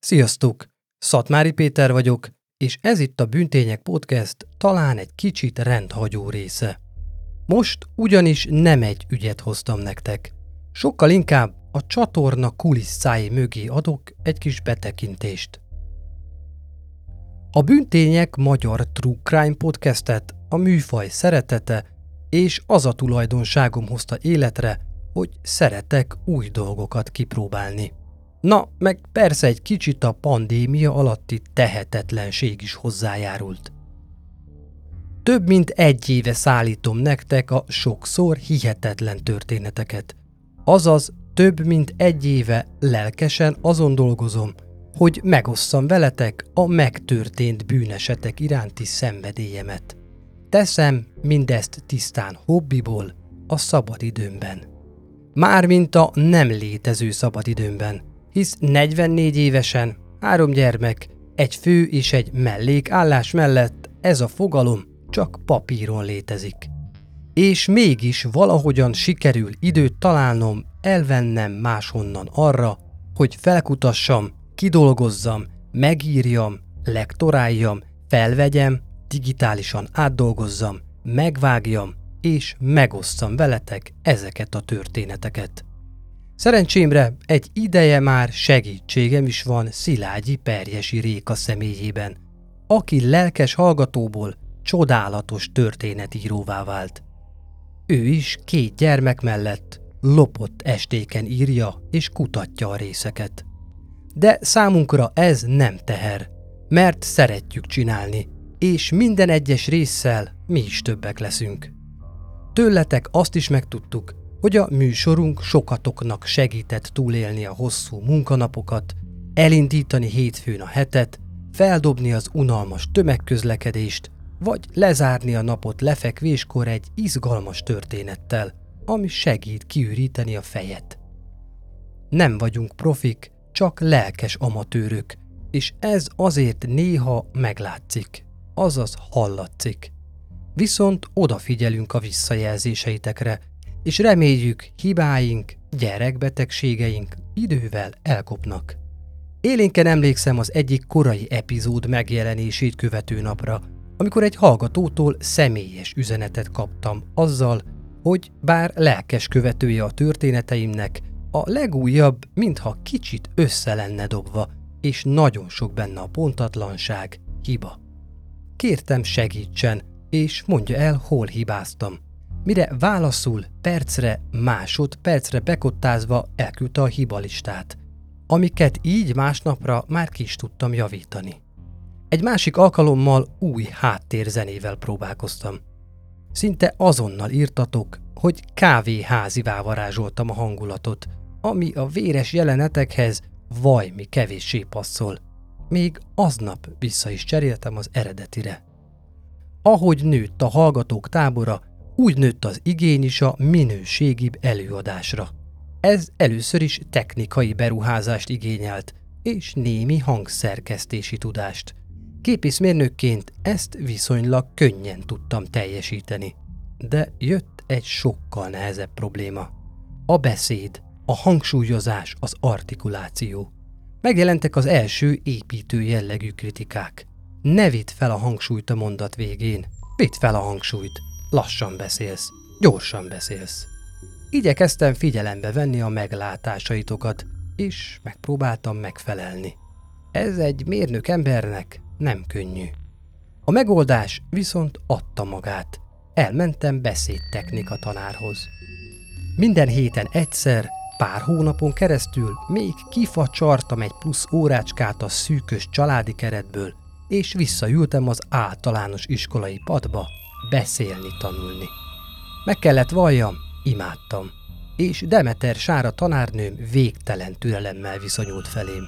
Sziasztok! Szatmári Péter vagyok, és ez itt a Bűntények Podcast talán egy kicsit rendhagyó része. Most ugyanis nem egy ügyet hoztam nektek. Sokkal inkább a csatorna kulisszái mögé adok egy kis betekintést. A Bűntények Magyar True Crime Podcastet a műfaj szeretete és az a tulajdonságom hozta életre, hogy szeretek új dolgokat kipróbálni. Na, meg persze egy kicsit a pandémia alatti tehetetlenség is hozzájárult. Több mint egy éve szállítom nektek a sokszor hihetetlen történeteket. Azaz, több mint egy éve lelkesen azon dolgozom, hogy megosszam veletek a megtörtént bűnesetek iránti szenvedélyemet. Teszem mindezt tisztán hobbiból, a szabadidőmben. Mármint a nem létező szabadidőmben, hisz 44 évesen, három gyermek, egy fő és egy mellék állás mellett ez a fogalom csak papíron létezik. És mégis valahogyan sikerül időt találnom, elvennem máshonnan arra, hogy felkutassam, kidolgozzam, megírjam, lektoráljam, felvegyem, digitálisan átdolgozzam, megvágjam és megosszam veletek ezeket a történeteket. Szerencsémre egy ideje már segítségem is van Szilágyi Perjesi Réka személyében, aki lelkes hallgatóból csodálatos történetíróvá vált. Ő is két gyermek mellett lopott estéken írja és kutatja a részeket. De számunkra ez nem teher, mert szeretjük csinálni, és minden egyes résszel mi is többek leszünk. Tőletek azt is megtudtuk, hogy a műsorunk sokatoknak segített túlélni a hosszú munkanapokat, elindítani hétfőn a hetet, feldobni az unalmas tömegközlekedést, vagy lezárni a napot lefekvéskor egy izgalmas történettel, ami segít kiüríteni a fejet. Nem vagyunk profik, csak lelkes amatőrök, és ez azért néha meglátszik, azaz hallatszik. Viszont odafigyelünk a visszajelzéseitekre, és reméljük hibáink, gyerekbetegségeink idővel elkopnak. Élénken emlékszem az egyik korai epizód megjelenését követő napra, amikor egy hallgatótól személyes üzenetet kaptam azzal, hogy bár lelkes követője a történeteimnek, a legújabb, mintha kicsit össze lenne dobva, és nagyon sok benne a pontatlanság, hiba. Kértem segítsen, és mondja el, hol hibáztam mire válaszul percre, másodpercre bekottázva elküldte a hibalistát, amiket így másnapra már ki is tudtam javítani. Egy másik alkalommal új háttérzenével próbálkoztam. Szinte azonnal írtatok, hogy kávéházivá varázsoltam a hangulatot, ami a véres jelenetekhez vajmi kevéssé passzol. Még aznap vissza is cseréltem az eredetire. Ahogy nőtt a hallgatók tábora, úgy nőtt az igény is a minőségibb előadásra. Ez először is technikai beruházást igényelt, és némi hangszerkesztési tudást. Képészmérnökként ezt viszonylag könnyen tudtam teljesíteni. De jött egy sokkal nehezebb probléma. A beszéd, a hangsúlyozás, az artikuláció. Megjelentek az első építő jellegű kritikák. Ne vidd fel a hangsúlyt a mondat végén. Vidd fel a hangsúlyt. Lassan beszélsz, gyorsan beszélsz. Igyekeztem figyelembe venni a meglátásaitokat, és megpróbáltam megfelelni. Ez egy mérnök embernek nem könnyű. A megoldás viszont adta magát. Elmentem beszédtechnika tanárhoz. Minden héten egyszer, pár hónapon keresztül még kifacsartam egy plusz órácskát a szűkös családi keretből, és visszaültem az általános iskolai padba, beszélni tanulni. Meg kellett valljam, imádtam, és Demeter Sára tanárnőm végtelen türelemmel viszonyult felém.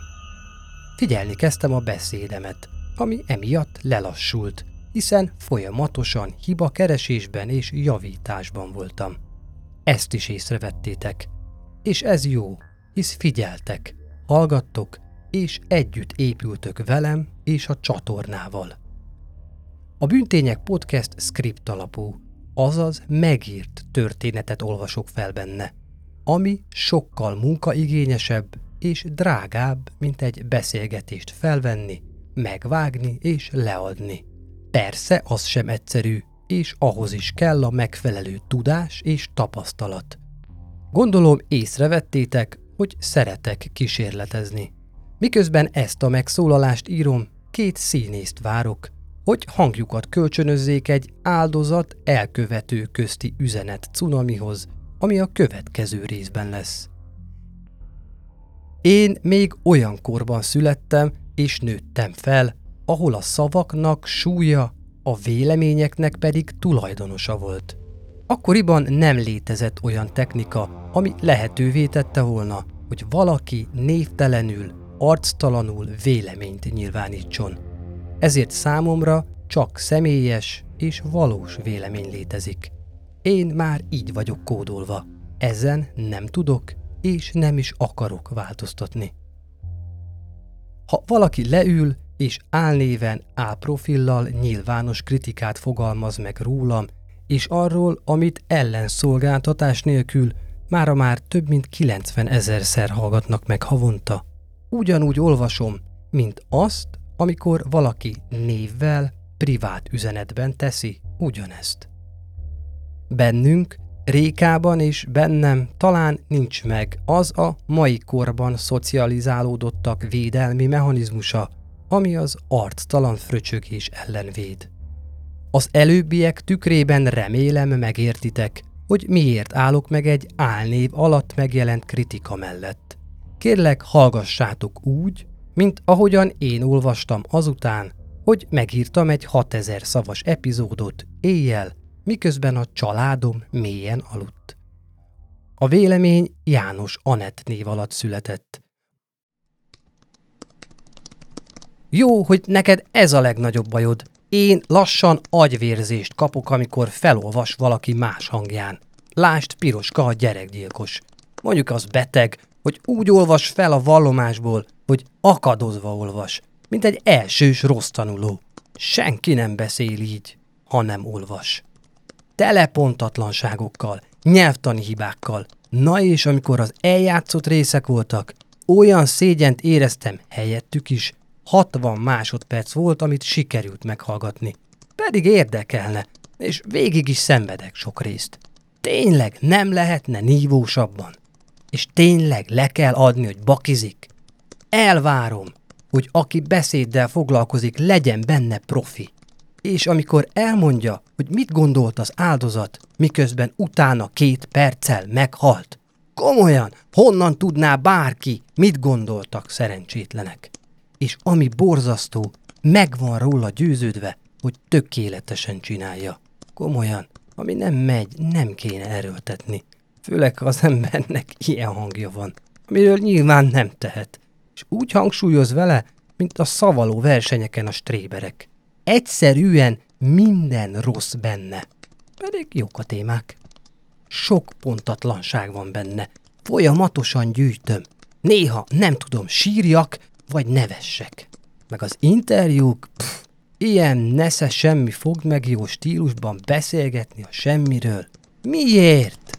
Figyelni kezdtem a beszédemet, ami emiatt lelassult, hiszen folyamatosan hiba keresésben és javításban voltam. Ezt is észrevettétek. És ez jó, hisz figyeltek, hallgattok, és együtt épültök velem és a csatornával. A Bűntények podcast script alapú, azaz megírt történetet olvasok fel benne, ami sokkal munkaigényesebb és drágább, mint egy beszélgetést felvenni, megvágni és leadni. Persze az sem egyszerű, és ahhoz is kell a megfelelő tudás és tapasztalat. Gondolom észrevettétek, hogy szeretek kísérletezni. Miközben ezt a megszólalást írom, két színészt várok, hogy hangjukat kölcsönözzék egy áldozat elkövető közti üzenet cunamihoz, ami a következő részben lesz. Én még olyan korban születtem és nőttem fel, ahol a szavaknak súlya, a véleményeknek pedig tulajdonosa volt. Akkoriban nem létezett olyan technika, ami lehetővé tette volna, hogy valaki névtelenül, arctalanul véleményt nyilvánítson. Ezért számomra csak személyes és valós vélemény létezik. Én már így vagyok kódolva. Ezen nem tudok és nem is akarok változtatni. Ha valaki leül és álnéven, álprofillal nyilvános kritikát fogalmaz meg rólam, és arról, amit ellenszolgáltatás nélkül mára már több mint 90 ezerszer hallgatnak meg havonta. Ugyanúgy olvasom, mint azt, amikor valaki névvel, privát üzenetben teszi ugyanezt. Bennünk, Rékában és bennem talán nincs meg az a mai korban szocializálódottak védelmi mechanizmusa, ami az arctalan fröcsögés ellen véd. Az előbbiek tükrében remélem megértitek, hogy miért állok meg egy álnév alatt megjelent kritika mellett. Kérlek, hallgassátok úgy, mint ahogyan én olvastam azután, hogy megírtam egy 6000 szavas epizódot éjjel, miközben a családom mélyen aludt. A vélemény János Anett név alatt született. Jó, hogy neked ez a legnagyobb bajod. Én lassan agyvérzést kapok, amikor felolvas valaki más hangján. Lást Piroska a gyerekgyilkos. Mondjuk az beteg, hogy úgy olvas fel a vallomásból, hogy akadozva olvas, mint egy elsős rossz tanuló. Senki nem beszél így, ha nem olvas. Tele pontatlanságokkal, nyelvtani hibákkal. Na és amikor az eljátszott részek voltak, olyan szégyent éreztem helyettük is, 60 másodperc volt, amit sikerült meghallgatni. Pedig érdekelne, és végig is szenvedek sok részt. Tényleg nem lehetne nívósabban? És tényleg le kell adni, hogy bakizik? Elvárom, hogy aki beszéddel foglalkozik, legyen benne profi. És amikor elmondja, hogy mit gondolt az áldozat, miközben utána két perccel meghalt, komolyan, honnan tudná bárki, mit gondoltak szerencsétlenek? És ami borzasztó, megvan róla győződve, hogy tökéletesen csinálja. Komolyan, ami nem megy, nem kéne erőltetni. Főleg, ha az embernek ilyen hangja van, amiről nyilván nem tehet. És úgy hangsúlyoz vele, mint a szavaló versenyeken a stréberek. Egyszerűen minden rossz benne. Pedig jók a témák. Sok pontatlanság van benne. Folyamatosan gyűjtöm. Néha nem tudom, sírjak, vagy nevessek. Meg az interjúk, pff, ilyen nesze semmi fogd meg jó stílusban beszélgetni a semmiről. Miért?